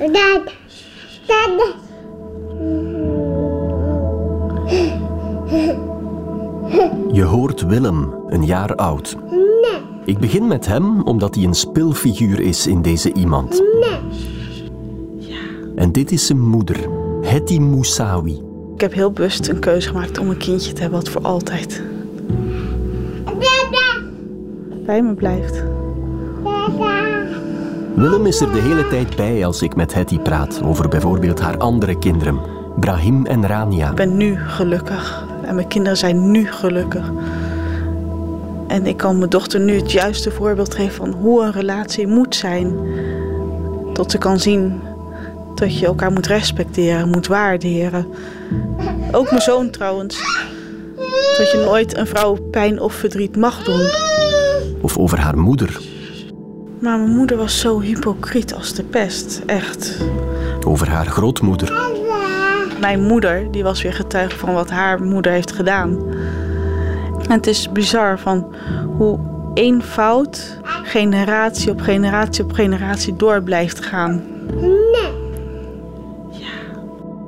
Dad. Dad. Je hoort Willem, een jaar oud. Ik begin met hem omdat hij een speelfiguur is in deze iemand. En dit is zijn moeder, Hetty Moussaoui. Ik heb heel bewust een keuze gemaakt om een kindje te hebben wat voor altijd bij me blijft. Willem is er de hele tijd bij als ik met Hetty praat over bijvoorbeeld haar andere kinderen, Brahim en Rania. Ik ben nu gelukkig en mijn kinderen zijn nu gelukkig. En ik kan mijn dochter nu het juiste voorbeeld geven van hoe een relatie moet zijn. Tot ze kan zien dat je elkaar moet respecteren, moet waarderen. Ook mijn zoon trouwens. Dat je nooit een vrouw pijn of verdriet mag doen. Of over haar moeder. Maar mijn moeder was zo hypocriet als de pest, echt. Over haar grootmoeder. Mijn moeder, die was weer getuige van wat haar moeder heeft gedaan. En het is bizar van hoe één fout generatie op generatie op generatie door blijft gaan.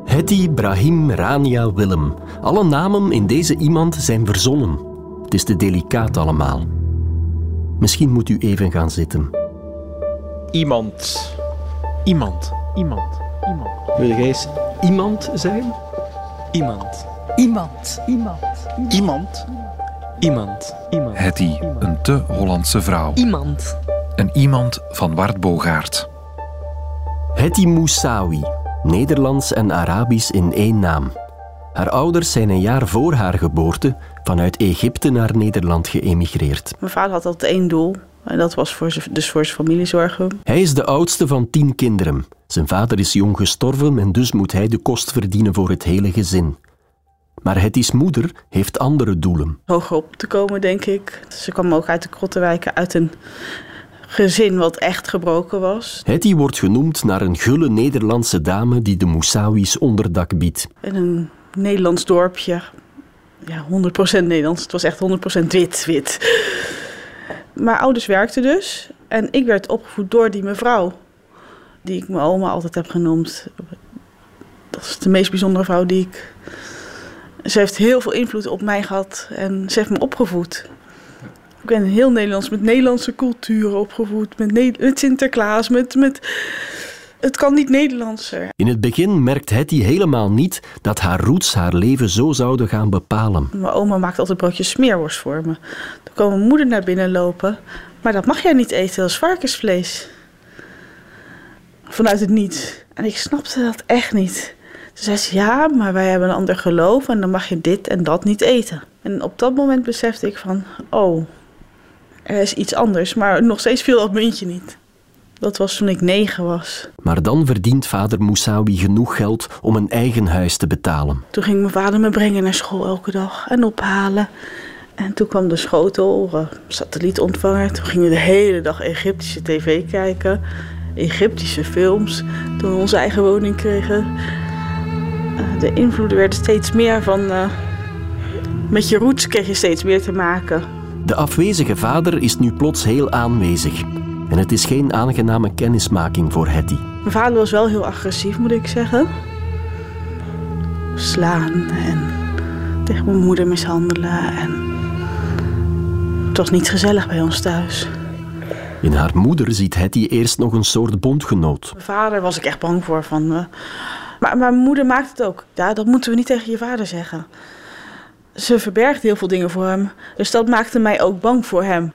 Hetty, Brahim, Rania, Willem. Alle namen in deze iemand zijn verzonnen. Het is te delicaat allemaal. Misschien moet u even gaan zitten. Iemand. Iemand. Iemand. Iemand. Wil jij eens iemand zijn? Iemand. Iemand. Iemand. Iemand. Iemand. Iemand. Hetty, een te Hollandse vrouw. Iemand. Een iemand van Wart Bogaert. Hetty Moussaoui, Nederlands en Arabisch in één naam. Haar ouders zijn een jaar voor haar geboorte vanuit Egypte naar Nederland geëmigreerd. Mijn vader had altijd één doel. En dat was voor dus voor zijn familie zorgen. Hij is de oudste van tien kinderen. Zijn vader is jong gestorven en dus moet hij de kost verdienen voor het hele gezin. Maar Hetty's moeder heeft andere doelen. Hoger op te komen, denk ik. Ze kwam ook uit de Krottenwijken, uit een gezin wat echt gebroken was. Hetty wordt genoemd naar een gulle Nederlandse dame die de Moussawis onderdak biedt. In een Nederlands dorpje. Ja, 100% Nederlands. Het was echt 100% wit, wit. Mijn ouders werkten dus. En ik werd opgevoed door die mevrouw. Die ik mijn oma altijd heb genoemd. Dat is de meest bijzondere vrouw die ik... Ze heeft heel veel invloed op mij gehad. En ze heeft me opgevoed. Ik ben heel Nederlands, met Nederlandse cultuur opgevoed. Met, met Sinterklaas, met... met het kan niet Nederlandser. In het begin merkt Hetty helemaal niet dat haar roots haar leven zo zouden gaan bepalen. Mijn oma maakt altijd broodjes smeerworst voor me. Dan kwam mijn moeder naar binnen lopen. Maar dat mag jij niet eten, dat is varkensvlees. Vanuit het niets. En ik snapte dat echt niet. Toen zei ze, ja, maar wij hebben een ander geloof en dan mag je dit en dat niet eten. En op dat moment besefte ik van, oh, er is iets anders. Maar nog steeds viel dat muntje niet. Dat was toen ik negen was. Maar dan verdient vader Moussaoui genoeg geld om een eigen huis te betalen. Toen ging mijn vader me brengen naar school elke dag en ophalen. En toen kwam de schotel, eh, satellietontvanger. Toen gingen we de hele dag Egyptische tv kijken. Egyptische films. Toen we onze eigen woning kregen. Eh, de invloeden werden steeds meer van... eh, met je roots kreeg je steeds meer te maken. De afwezige vader is nu plots heel aanwezig. En het is geen aangename kennismaking voor Hetty. Mijn vader was wel heel agressief, moet ik zeggen. Slaan en tegen mijn moeder mishandelen. En het was niet gezellig bij ons thuis. In haar moeder ziet Hetty eerst nog een soort bondgenoot. Mijn vader was ik echt bang voor. Van, eh, maar, maar mijn moeder maakt het ook. Ja, dat moeten we niet tegen je vader zeggen. Ze verbergt heel veel dingen voor hem. Dus dat maakte mij ook bang voor hem.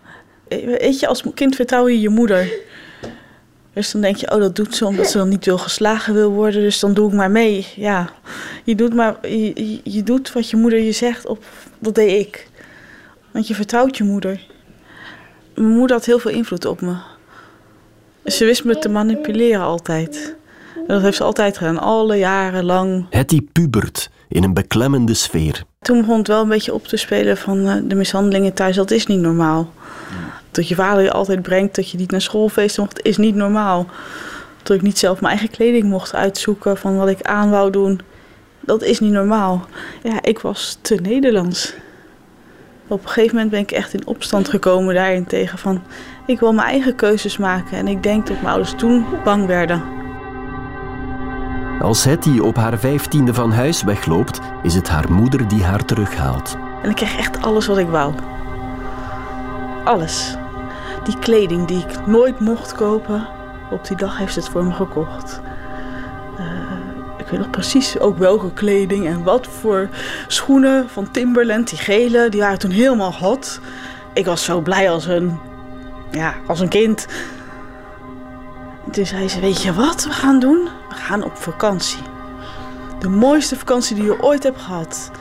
Weet je, als kind vertrouw je je moeder. Dus dan denk je, oh, dat doet ze omdat ze dan niet wil geslagen wil worden. Dus dan doe ik maar mee. Ja, je doet, maar, je, je- doet wat je moeder je zegt. Op, dat deed ik. Want je vertrouwt je moeder. Mijn moeder had heel veel invloed op me. Ze wist me te manipuleren altijd. En dat heeft ze altijd gedaan, alle jaren lang. Hetty pubert in een beklemmende sfeer. Toen begon het wel een beetje op te spelen van eh, de mishandelingen thuis. Dat is niet normaal. Dat je vader je altijd brengt, dat je niet naar schoolfeesten mocht, is niet normaal. Dat ik niet zelf mijn eigen kleding mocht uitzoeken van wat ik aan wou doen. Dat is niet normaal. Ja, ik was te Nederlands. Op een gegeven moment ben ik echt in opstand gekomen daarin tegen van... ik wil mijn eigen keuzes maken. En ik denk dat mijn ouders toen bang werden. Als Hetty op haar vijftiende van huis wegloopt, is het haar moeder die haar terughaalt. En ik kreeg echt alles wat ik wou. Alles. Die kleding die ik nooit mocht kopen, op die dag heeft ze het voor me gekocht. Eh, ik weet nog precies ook welke kleding en wat voor schoenen van Timberland, die gele, die waren toen helemaal hot. Ik was zo blij als een, ja, als een kind. En toen zei ze, weet je wat we gaan doen? We gaan op vakantie. De mooiste vakantie die je ooit hebt gehad.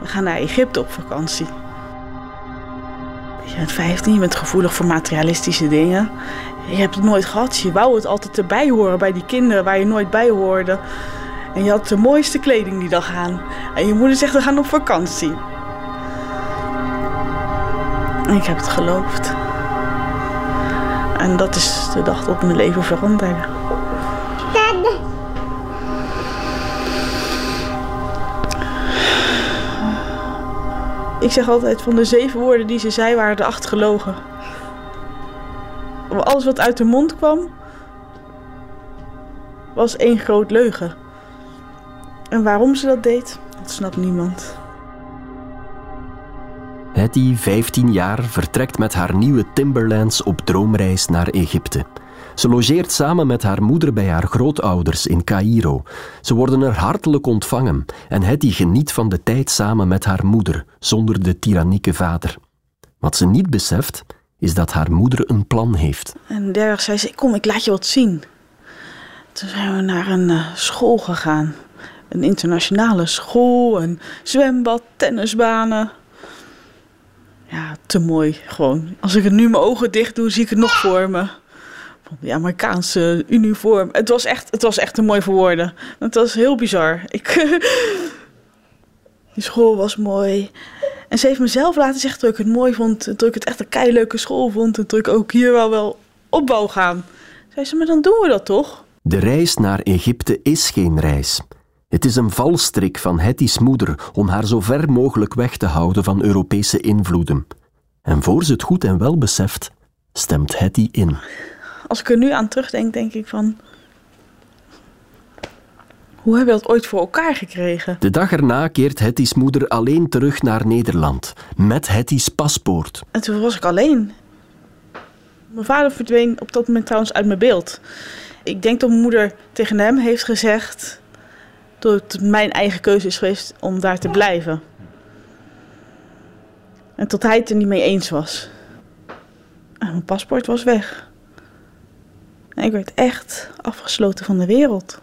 We gaan naar Egypte op vakantie. Bent 15, je bent gevoelig voor materialistische dingen. Je hebt het nooit gehad. Je wou het altijd erbij horen bij die kinderen waar je nooit bij hoorde. En je had de mooiste kleding die dag aan. En je moeder zegt we gaan op vakantie. En ik heb het geloofd. En dat is de dag dat mijn leven veranderde. Ik zeg altijd van de zeven woorden die ze zei waren de acht gelogen. Alles wat uit de mond kwam was één groot leugen. En waarom ze dat deed, dat snapt niemand. Hetty, 15 jaar, vertrekt met haar nieuwe Timberlands op droomreis naar Egypte. Ze logeert samen met haar moeder bij haar grootouders in Caïro. Ze worden er hartelijk ontvangen en Hetty geniet van de tijd samen met haar moeder, zonder de tyrannieke vader. Wat ze niet beseft, is dat haar moeder een plan heeft. En derg zei ze, kom ik laat je wat zien. Toen zijn we naar een eh, school gegaan. Een internationale school, een zwembad, tennisbanen. Ja, te mooi gewoon. Als ik het nu mijn ogen dicht doe, zie ik het nog voor me. Die Amerikaanse uniform. Het was echt, het was echt te mooi voor woorden. Het was heel bizar. Ik, die school was mooi. En ze heeft mezelf laten zeggen dat ik het mooi vond. Dat ik het echt een keileuke school vond. En dat ik ook hier wel wel op wou gaan. Zei ze, maar dan doen we dat toch? De reis naar Egypte is geen reis. Het is een valstrik van Hetty's moeder om haar zo ver mogelijk weg te houden van Europese invloeden. En voor ze het goed en wel beseft, stemt Hetty in. Als ik er nu aan terugdenk, denk ik van... Hoe hebben we dat ooit voor elkaar gekregen? De dag erna keert Hetty's moeder alleen terug naar Nederland, met Hetty's paspoort. En toen was ik alleen. Mijn vader verdween op dat moment trouwens uit mijn beeld. Ik denk dat mijn moeder tegen hem heeft gezegd... dat het mijn eigen keuze is geweest om daar te blijven. En tot hij het er niet mee eens was. En mijn paspoort was weg. Ik werd echt afgesloten van de wereld.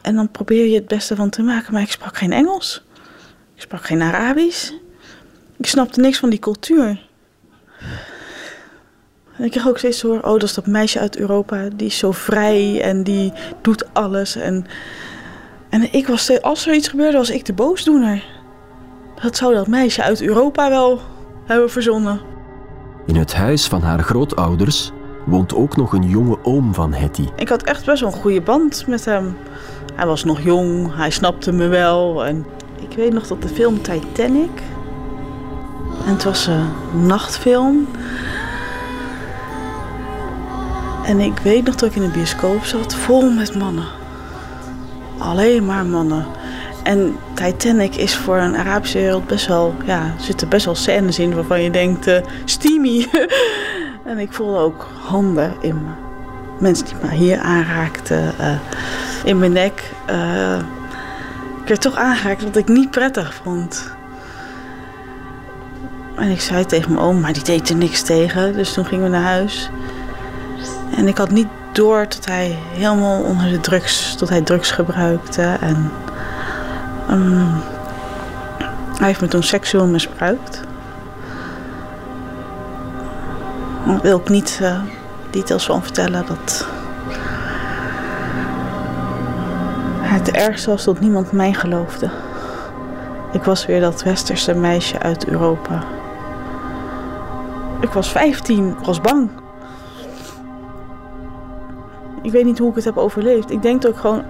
En dan probeer je het beste van te maken, maar ik sprak geen Engels. Ik sprak geen Arabisch. Ik snapte niks van die cultuur. En ik kreeg ook steeds te horen, oh, dat is dat meisje uit Europa. Die is zo vrij en die doet alles. En, en ik was, als er iets gebeurde, was ik de boosdoener. Dat zou dat meisje uit Europa wel hebben verzonnen. In het huis van haar grootouders woont ook nog een jonge oom van Hetty. Ik had echt best wel een goede band met hem. Hij was nog jong, hij snapte me wel. En ik weet nog dat de film Titanic. En het was een nachtfilm. En ik weet nog dat ik in een bioscoop zat, vol met mannen. Alleen maar mannen. En Titanic is voor een Arabische wereld best wel, ja, er zitten best wel scènes in waarvan je denkt, eh, steamy. en ik voelde ook handen in me. Mensen die me hier aanraakten, eh, in mijn nek. eh, ik werd toch aangeraakt wat ik niet prettig vond. En ik zei tegen mijn oom, maar die deed er niks tegen. Dus toen gingen we naar huis. En ik had niet door dat hij helemaal onder de drugs, dat hij drugs gebruikte. En ehm, hij heeft me toen seksueel misbruikt. Daar wil ik niet eh, details van vertellen. Dat het ergste was dat niemand mij geloofde. Ik was weer dat westerse meisje uit Europa. Ik was 15, ik was bang. Ik weet niet hoe ik het heb overleefd. Ik denk ook gewoon.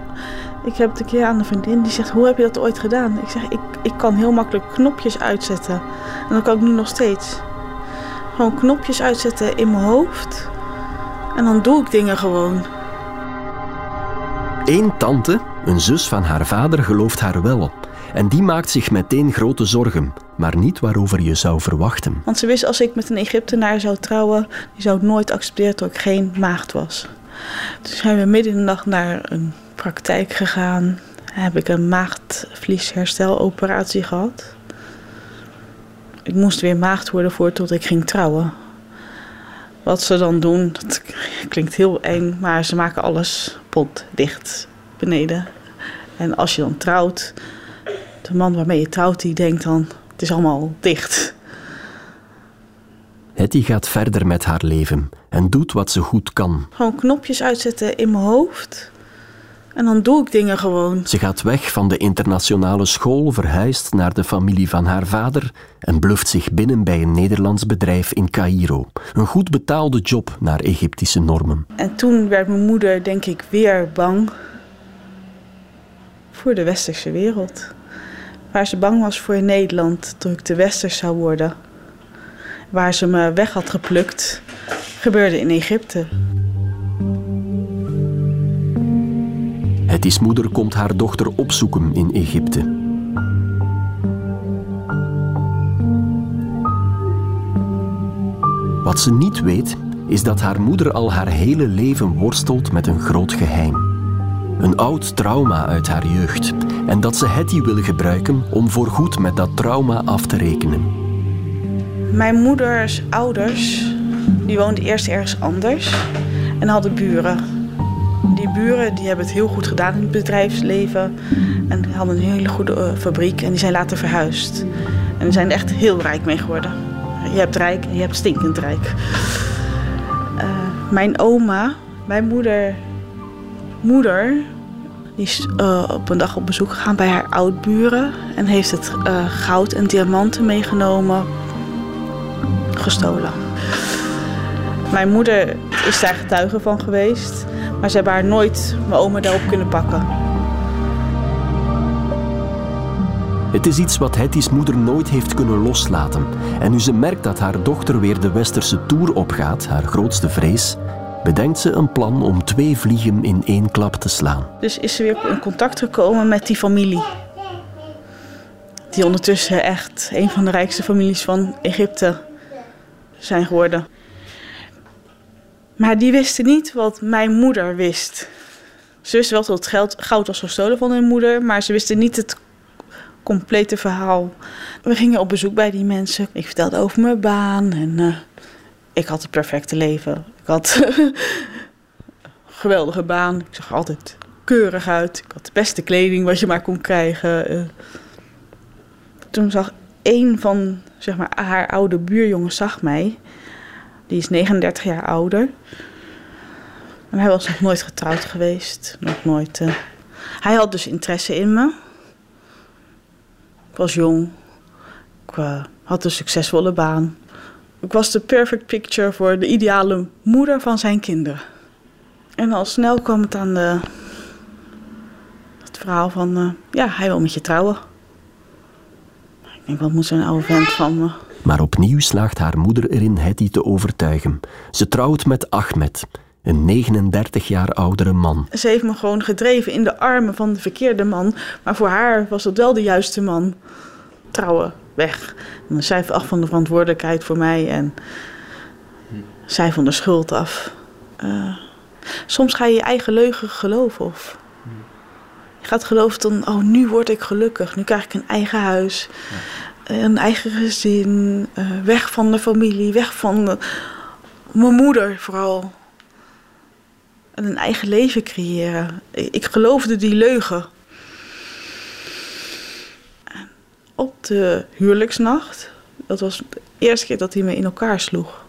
Ik heb het een keer aan een vriendin die zegt: Hoe heb je dat ooit gedaan? Ik zeg: Ik, ik kan heel makkelijk knopjes uitzetten. En dat kan ik nu nog steeds. Gewoon knopjes uitzetten in mijn hoofd. En dan doe ik dingen gewoon. Eén tante, een zus van haar vader, gelooft haar wel. En die maakt zich meteen grote zorgen, maar niet waarover je zou verwachten. Want ze wist als ik met een Egyptenaar zou trouwen, die zou nooit accepteren dat ik geen maagd was. Toen zijn we midden in de nacht naar een praktijk gegaan. Heb ik een maagdvlieshersteloperatie gehad. Ik moest weer maagd worden voordat ik ging trouwen. Wat ze dan doen, dat klinkt heel eng, maar ze maken alles potdicht beneden. En als je dan trouwt, de man waarmee je trouwt, die denkt dan, het is allemaal dicht. Hetty gaat verder met haar leven en doet wat ze goed kan. Gewoon knopjes uitzetten in mijn hoofd. En dan doe ik dingen gewoon. Ze gaat weg van de internationale school, verhuist naar de familie van haar vader en bluft zich binnen bij een Nederlands bedrijf in Cairo. Een goed betaalde job naar Egyptische normen. En toen werd mijn moeder, denk ik, weer bang voor de westerse wereld. Waar ze bang was voor in Nederland, dat ik de westers zou worden. Waar ze me weg had geplukt, gebeurde in Egypte. Hetty's moeder komt haar dochter opzoeken in Egypte. Wat ze niet weet, is dat haar moeder al haar hele leven worstelt met een groot geheim. Een oud trauma uit haar jeugd. En dat ze Hetty wil gebruiken om voorgoed met dat trauma af te rekenen. Mijn moeders ouders, die woonden eerst ergens anders en hadden buren. Die buren die hebben het heel goed gedaan in het bedrijfsleven en hadden een hele goede eh, fabriek en die zijn later verhuisd. En die zijn er echt heel rijk mee geworden. Je hebt rijk en je hebt stinkend rijk. Eh, mijn oma, mijn moeder, moeder, die is eh, op een dag op bezoek gegaan bij haar oudburen en heeft het goud en diamanten meegenomen, gestolen. Mijn moeder is daar getuige van geweest, maar ze hebben haar nooit, mijn oma, daarop kunnen pakken. Het is iets wat Hetty's moeder nooit heeft kunnen loslaten. En nu ze merkt dat haar dochter weer de westerse tour opgaat, haar grootste vrees, bedenkt ze een plan om twee vliegen in één klap te slaan. Dus is ze weer in contact gekomen met die familie. Die ondertussen echt een van de rijkste families van Egypte zijn geworden. Maar die wisten niet wat mijn moeder wist. Ze wisten wel dat het geld, goud was gestolen van hun moeder, maar ze wisten niet het complete verhaal. We gingen op bezoek bij die mensen. Ik vertelde over mijn baan en eh, ik had het perfecte leven. Ik had een geweldige baan. Ik zag altijd keurig uit. Ik had de beste kleding wat je maar kon krijgen. Eh, toen zag een van zeg maar, haar oude buurjongens zag mij. Die is 39 jaar ouder. En hij was nog nooit getrouwd geweest. Nog nooit. eh. Hij had dus interesse in me. Ik was jong. Ik eh, had een succesvolle baan. Ik was de perfect picture voor de ideale moeder van zijn kinderen. En al snel kwam het aan de, het verhaal van... eh, ja, hij wil met je trouwen. Ik denk, wat moet zo'n oude vent van me? Maar opnieuw slaagt haar moeder erin Hetty te overtuigen. Ze trouwt met Ahmed, een 39 jaar oudere man. Ze heeft me gewoon gedreven in de armen van de verkeerde man. Maar voor haar was dat wel de juiste man. Trouwen, weg. En zij af van de verantwoordelijkheid voor mij en zij van de schuld af. Eh, soms ga je je eigen leugen geloven. Of je gaat geloven dan, oh nu word ik gelukkig. Nu krijg ik een eigen huis, een eigen gezin. eh, weg van de familie, weg van mijn moeder vooral en een eigen leven creëren. Ik geloofde die leugen. En op de huwelijksnacht, dat was de eerste keer dat hij me in elkaar sloeg.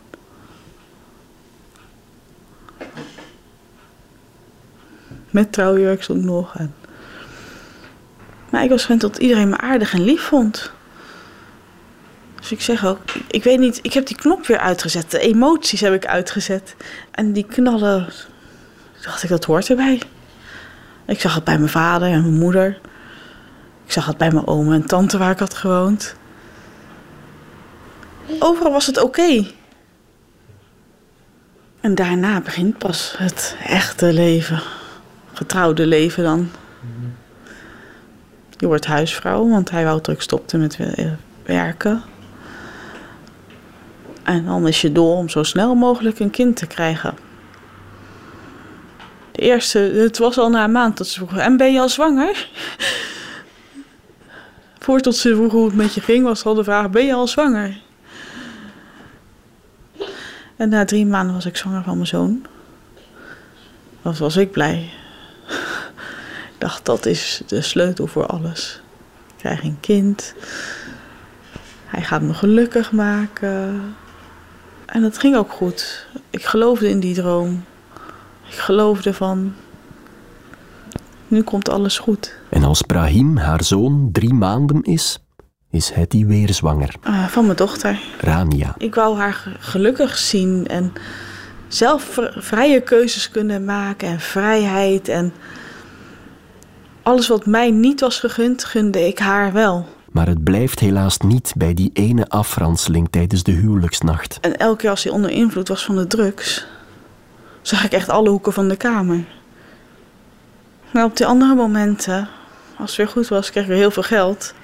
Met trouwjurk stond nog. Maar ik was gewend dat iedereen me aardig en lief vond. Dus ik zeg ook, ik weet niet, ik heb die knop weer uitgezet. De emoties heb ik uitgezet. En die knallen dacht ik, dat hoort erbij. Ik zag het bij mijn vader en mijn moeder. Ik zag het bij mijn oma en tante waar ik had gewoond. Overal was het oké. En daarna begint pas het echte leven. getrouwde leven dan. Je wordt huisvrouw, want hij wou druk stopte met werken. En dan is je doel om zo snel mogelijk een kind te krijgen. De eerste, het was al na een maand dat ze vroegen: En ben je al zwanger? Voordat ze vroegen hoe het met je ging, was al de vraag: Ben je al zwanger? En na drie maanden was ik zwanger van mijn zoon. Wat was ik blij. ik dacht, dat is de sleutel voor alles. Ik krijg een kind. Hij gaat me gelukkig maken. En dat ging ook goed. Ik geloofde in die droom. Ik geloofde van. Nu komt alles goed. En als Brahim, haar zoon, drie maanden is, is Hetty weer zwanger. Uh, van mijn dochter. Rania. Ik wou haar gelukkig zien en zelf vrije keuzes kunnen maken en vrijheid. En alles wat mij niet was gegund, gunde ik haar wel. Maar het blijft helaas niet bij die ene afranseling tijdens de huwelijksnacht. En elke keer als hij onder invloed was van de drugs, zag ik echt alle hoeken van de kamer. Maar op die andere momenten, als het weer goed was, kreeg ik weer heel veel geld.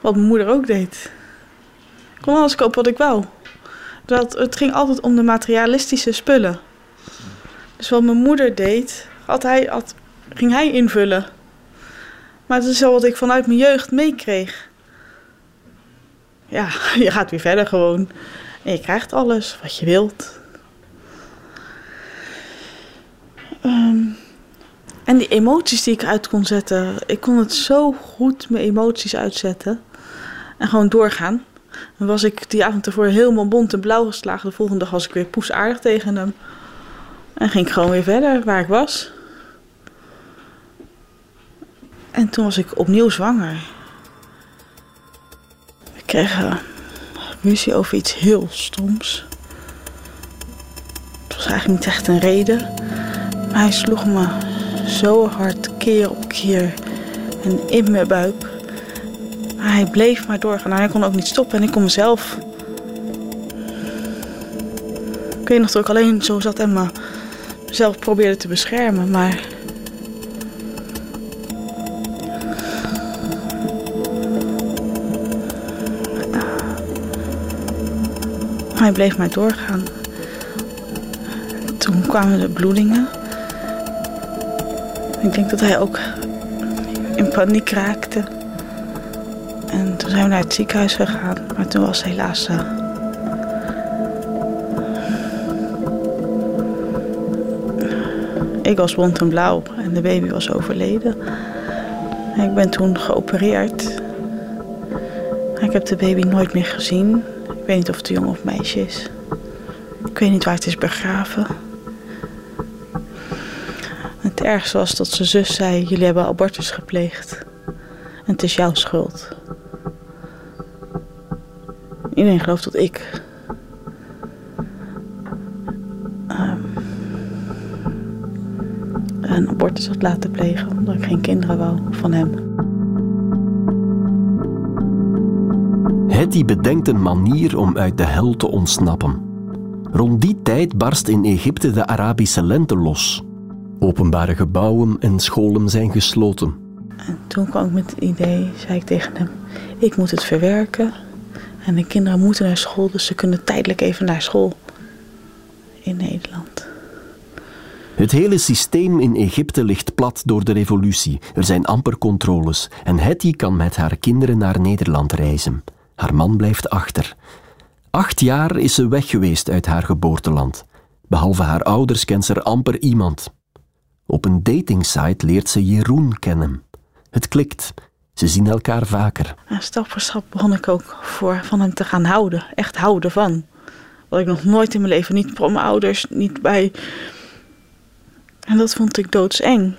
Wat mijn moeder ook deed. Ik kon alles kopen wat ik wou. Dat, het ging altijd om de materialistische spullen. Dus wat mijn moeder deed, had hij, had, ging hij invullen. Maar het is wel wat ik vanuit mijn jeugd meekreeg. Ja, je gaat weer verder gewoon. En je krijgt alles wat je wilt. Ehm, en die emoties die ik uit kon zetten. Ik kon het zo goed mijn emoties uitzetten. En gewoon doorgaan. Dan was ik die avond ervoor helemaal bont en blauw geslagen. De volgende dag was ik weer poesaardig tegen hem. En ging ik gewoon weer verder waar ik was. En toen was ik opnieuw zwanger. We kregen ruzie over iets heel stoms. Het was eigenlijk niet echt een reden. Maar hij sloeg me zo hard keer op keer en in mijn buik. Maar hij bleef maar doorgaan. Hij kon ook niet stoppen en ik kon mezelf. Ik weet nog dat ik alleen zo zat en mezelf probeerde te beschermen, maar. Hij bleef maar doorgaan. Toen kwamen de bloedingen. Ik denk dat hij ook in paniek raakte. En toen zijn we naar het ziekenhuis gegaan, maar toen was helaas. Uh, ik was wond en blauw en de baby was overleden. ik ben toen geopereerd. Ik heb de baby nooit meer gezien. Ik weet niet of het een jongen of meisje is. Ik weet niet waar het is begraven. Het ergste was dat zijn zus zei: Jullie hebben abortus gepleegd. En het is jouw schuld. Iedereen gelooft dat ik. Um, een abortus had laten plegen omdat ik geen kinderen wou van hem. Hetty bedenkt een manier om uit de hel te ontsnappen. Rond die tijd barst in Egypte de Arabische lente los. Openbare gebouwen en scholen zijn gesloten. En toen kwam ik met het idee, zei ik tegen hem: Ik moet het verwerken. En de kinderen moeten naar school, dus ze kunnen tijdelijk even naar school in Nederland. Het hele systeem in Egypte ligt plat door de revolutie. Er zijn amper controles en Hetty kan met haar kinderen naar Nederland reizen. Haar man blijft achter. Acht jaar is ze weg geweest uit haar geboorteland. Behalve haar ouders kent ze er amper iemand. Op een datingsite leert ze Jeroen kennen. Het klikt. Ze zien elkaar vaker. Stap voor stap begon ik ook voor van hem te gaan houden. Echt houden van. Wat ik nog nooit in mijn leven, niet voor mijn ouders, niet bij. En dat vond ik doodseng.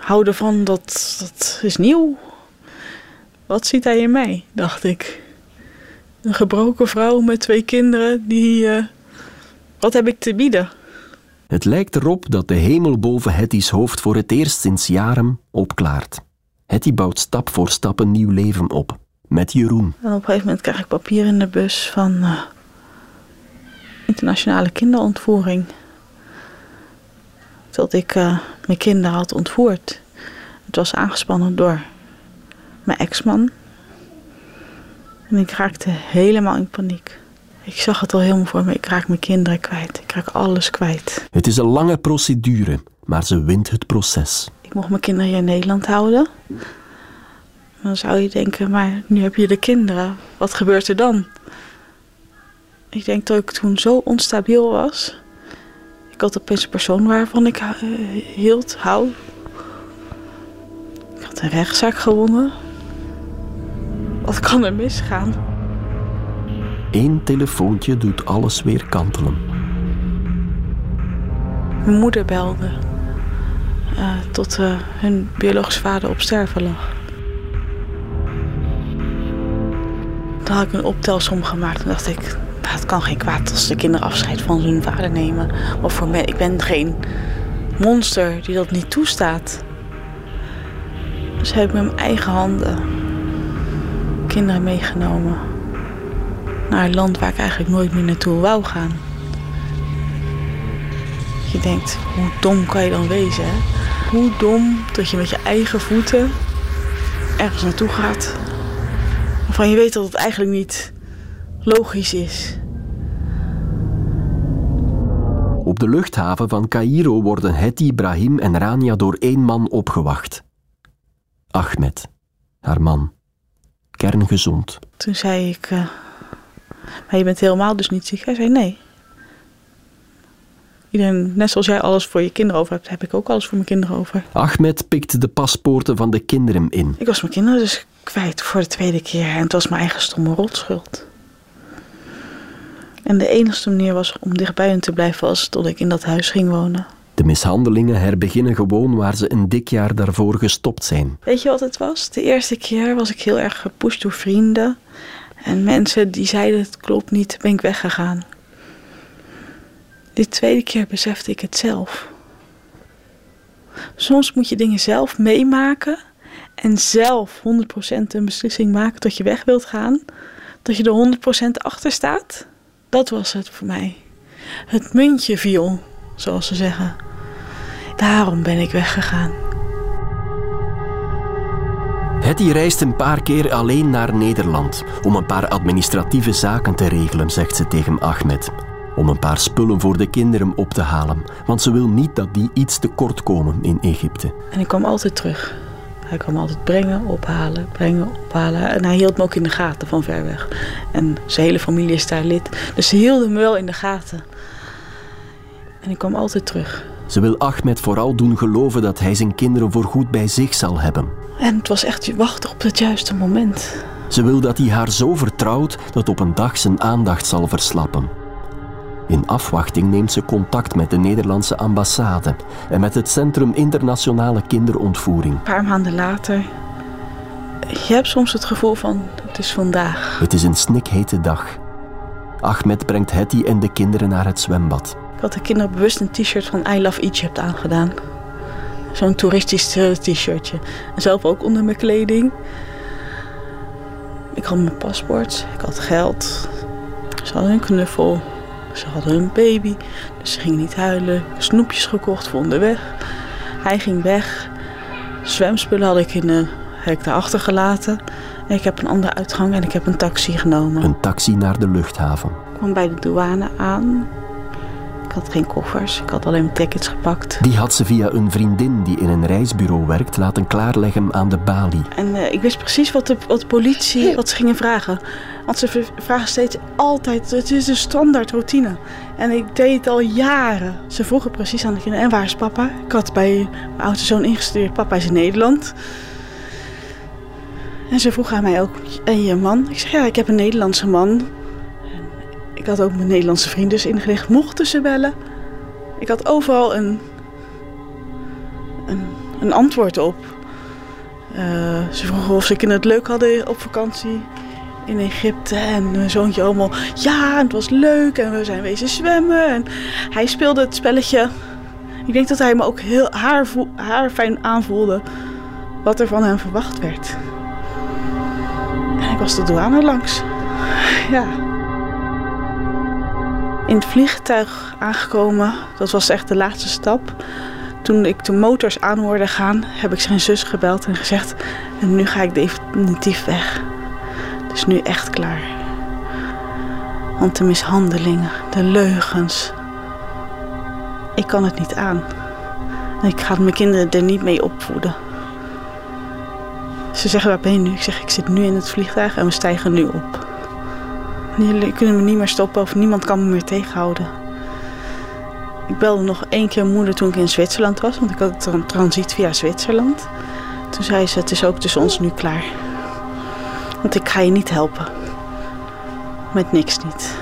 Houden van, dat, dat is nieuw. Wat ziet hij in mij, dacht ik. Een gebroken vrouw met twee kinderen die. Uh, wat heb ik te bieden? Het lijkt erop dat de hemel boven Hetty's hoofd voor het eerst sinds jaren opklaart. Hetty bouwt stap voor stap een nieuw leven op. Met Jeroen. En op een gegeven moment krijg ik papier in de bus van uh, internationale kinderontvoering. dat ik eh, mijn kinderen had ontvoerd. Het was aangespannen door mijn ex-man. En ik raakte helemaal in paniek. Ik zag het al helemaal voor me. Ik raak mijn kinderen kwijt. Ik raak alles kwijt. Het is een lange procedure, maar ze wint het proces. Ik mocht mijn kinderen hier in Nederland houden. Dan zou je denken, maar nu heb je de kinderen. Wat gebeurt er dan? Ik denk dat ik toen zo onstabiel was. Ik had opeens een persoon waarvan ik uh, hield, hou. Ik had een rechtszaak gewonnen. Wat kan er misgaan? Eén telefoontje doet alles weer kantelen. Mijn moeder belde uh, tot uh, hun biologische vader op sterven lag. Toen had ik een optelsom gemaakt en dacht ik, nou, het kan geen kwaad als de kinderen afscheid van hun vader nemen. Maar voor mij, ik ben geen monster die dat niet toestaat. Dus heb ik met mijn eigen handen kinderen meegenomen naar een land waar ik eigenlijk nooit meer naartoe wou gaan. Je denkt, hoe dom kan je dan wezen? Hè? Hoe dom dat je met je eigen voeten ergens naartoe gaat. Waarvan je weet dat het eigenlijk niet logisch is. Op de luchthaven van Cairo worden Hetty, Brahim en Rania door één man opgewacht. Ahmed, haar man. Kerngezond. Toen zei ik, uh, maar je bent helemaal dus niet ziek. Hij zei nee. Iedereen, net zoals jij alles voor je kinderen over hebt, heb ik ook alles voor mijn kinderen over. Ahmed pikt de paspoorten van de kinderen in. Ik was mijn kinderen dus kwijt voor de tweede keer en het was mijn eigen stomme rotschuld. En de enige manier was om dichtbij hen te blijven was tot ik in dat huis ging wonen. De mishandelingen herbeginnen gewoon waar ze een dik jaar daarvoor gestopt zijn. Weet je wat het was? De eerste keer was ik heel erg gepusht door vrienden. En mensen die zeiden het klopt niet, ben ik weggegaan. De tweede keer besefte ik het zelf. Soms moet je dingen zelf meemaken en zelf 100% een beslissing maken dat je weg wilt gaan. Dat je er 100% achter staat. Dat was het voor mij. Het muntje viel, zoals ze zeggen. Daarom ben ik weggegaan. Hetty reist een paar keer alleen naar Nederland om een paar administratieve zaken te regelen, zegt ze tegen Ahmed. Om een paar spullen voor de kinderen op te halen, want ze wil niet dat die iets te kort komen in Egypte. En ik kwam altijd terug. Hij kwam altijd brengen, ophalen, brengen, ophalen. En hij hield me ook in de gaten van ver weg. En zijn hele familie is daar lid. Dus ze hielden me wel in de gaten. En ik kwam altijd terug. Ze wil Ahmed vooral doen geloven dat hij zijn kinderen voorgoed bij zich zal hebben. En het was echt wachten op het juiste moment. Ze wil dat hij haar zo vertrouwt dat op een dag zijn aandacht zal verslappen. In afwachting neemt ze contact met de Nederlandse ambassade en met het Centrum Internationale Kinderontvoering. Een paar maanden later. Je hebt soms het gevoel van: het is vandaag. Het is een snikhete dag. Ahmed brengt Hetty en de kinderen naar het zwembad. Ik had de kinderen bewust een t-shirt van I Love Egypt aangedaan. Zo'n toeristisch t-shirtje. En zelf ook onder mijn kleding. Ik had mijn paspoort, ik had geld. Ze hadden een knuffel. Ze hadden een baby, dus ze gingen niet huilen. Snoepjes gekocht voor onderweg. Hij ging weg. Zwemspullen had ik in de hek daarachter gelaten. Ik heb een andere uitgang en ik heb een taxi genomen. Een taxi naar de luchthaven. Ik kwam bij de douane aan. Ik had geen koffers, ik had alleen mijn tickets gepakt. Die had ze via een vriendin die in een reisbureau werkt laten klaarleggen aan de balie. En uh, ik wist precies wat de, wat de politie wat ze gingen vragen. Want ze vragen steeds altijd, het is een standaard routine. En ik deed het al jaren. Ze vroegen precies aan de kinderen, en waar is papa? Ik had bij mijn oudste zoon ingestuurd, papa is in Nederland. En ze vroegen aan mij ook, en je man? Ik zeg, ja, ik heb een Nederlandse man. Ik had ook mijn Nederlandse vriend dus ingelicht. Mochten ze bellen? Ik had overal een, een, een antwoord op. Uh, ze vroegen of ze het leuk hadden op vakantie in Egypte. En mijn zoontje allemaal, ja, het was leuk. En we zijn wezen zwemmen. En hij speelde het spelletje. Ik denk dat hij me ook heel haar, haar fijn aanvoelde. Wat er van hem verwacht werd. Ik was de douane langs. Ja. In het vliegtuig aangekomen, dat was echt de laatste stap. Toen ik de motors aan hoorde gaan, heb ik zijn zus gebeld en gezegd: En nu ga ik definitief weg. Het is nu echt klaar. Want de mishandelingen, de leugens. Ik kan het niet aan. Ik ga mijn kinderen er niet mee opvoeden. Ze zeggen, waar ben je nu? Ik zeg, ik zit nu in het vliegtuig en we stijgen nu op. Jullie kunnen me niet meer stoppen of niemand kan me meer tegenhouden. Ik belde nog één keer moeder toen ik in Zwitserland was, want ik had een transit via Zwitserland. Toen zei ze, het is ook tussen ons nu klaar. Want ik ga je niet helpen. Met niks niet.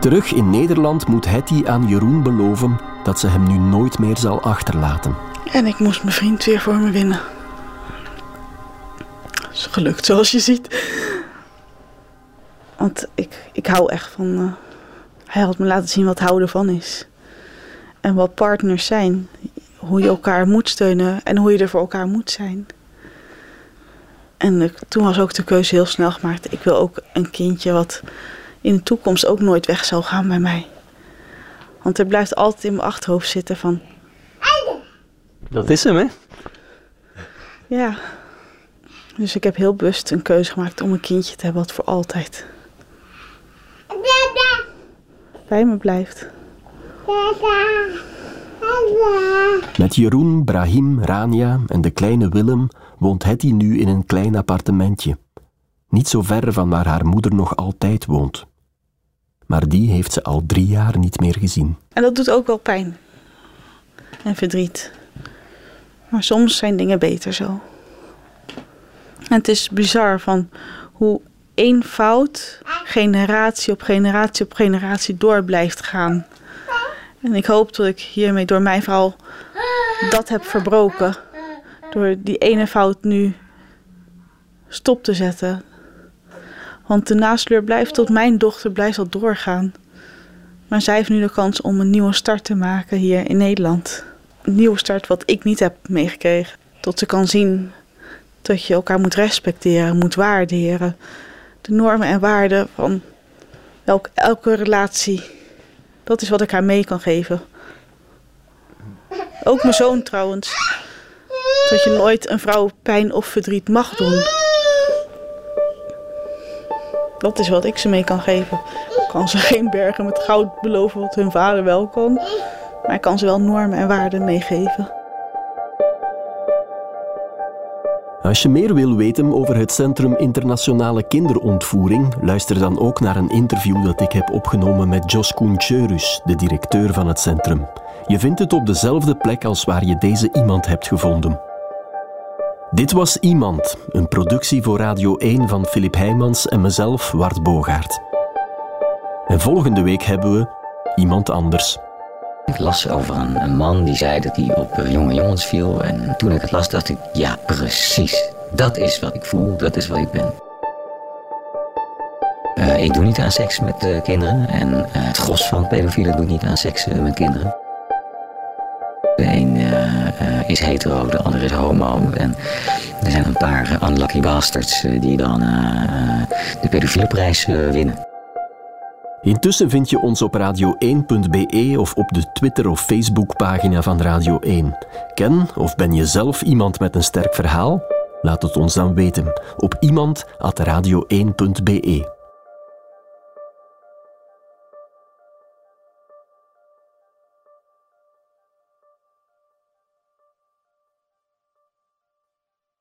Terug in Nederland moet Hetty aan Jeroen beloven dat ze hem nu nooit meer zal achterlaten. En ik moest mijn vriend weer voor me winnen. Het is gelukt, zoals je ziet. Want ik, ik hou echt van... Uh, hij had me laten zien wat houden van is. En wat partners zijn. Hoe je elkaar moet steunen en hoe je er voor elkaar moet zijn. En toen was ook de keuze heel snel gemaakt. Ik wil ook een kindje wat in de toekomst ook nooit weg zal gaan bij mij. Want er blijft altijd in mijn achterhoofd zitten van... Dat is hem, hè? Ja. Dus ik heb heel bewust een keuze gemaakt om een kindje te hebben wat voor altijd bij me blijft. Met Jeroen, Brahim, Rania en de kleine Willem woont Hetty nu in een klein appartementje. Niet zo ver van waar haar moeder nog altijd woont. Maar die heeft ze al drie jaar niet meer gezien. En dat doet ook wel pijn. En verdriet. Maar soms zijn dingen beter zo. En het is bizar van hoe één fout generatie op generatie op generatie door blijft gaan. En ik hoop dat ik hiermee door mijn verhaal dat heb verbroken. Door die ene fout nu stop te zetten. Want de nasleur blijft tot mijn dochter blijft al doorgaan. Maar zij heeft nu de kans om een nieuwe start te maken hier in Nederland. Nieuwe start wat ik niet heb meegekregen. Tot ze kan zien dat je elkaar moet respecteren, moet waarderen. De normen en waarden van elke, elke relatie. Dat is wat ik haar mee kan geven. Ook mijn zoon trouwens. Dat je nooit een vrouw pijn of verdriet mag doen. Dat is wat ik ze mee kan geven. Kan ze geen bergen met goud beloven wat hun vader wel kon. Maar kan ze wel normen en waarden meegeven. Als je meer wil weten over het Centrum Internationale Kinderontvoering, luister dan ook naar een interview dat ik heb opgenomen met Jos Koentjeurus, de directeur van het centrum. Je vindt het op dezelfde plek als waar je deze iemand hebt gevonden. Dit was Iemand, een productie voor Radio 1 van Filip Heijmans en mezelf, Wart Bogaert. En volgende week hebben we iemand anders. Ik las over een, een, man die zei dat hij op jonge jongens viel. En toen ik het las, dacht ik, ja, precies. Dat is wat ik voel, dat is wat ik ben. Uh, ik doe niet aan seks met uh, kinderen. En het gros van pedofielen doet niet aan seks met kinderen. De een is hetero, de ander is homo. En er zijn een paar unlucky bastards die dan de pedofielenprijs winnen. Intussen vind je ons op radio1.be of op de Twitter- of Facebookpagina van Radio 1. Ken of ben je zelf iemand met een sterk verhaal? Laat het ons dan weten op iemand.radio1.be.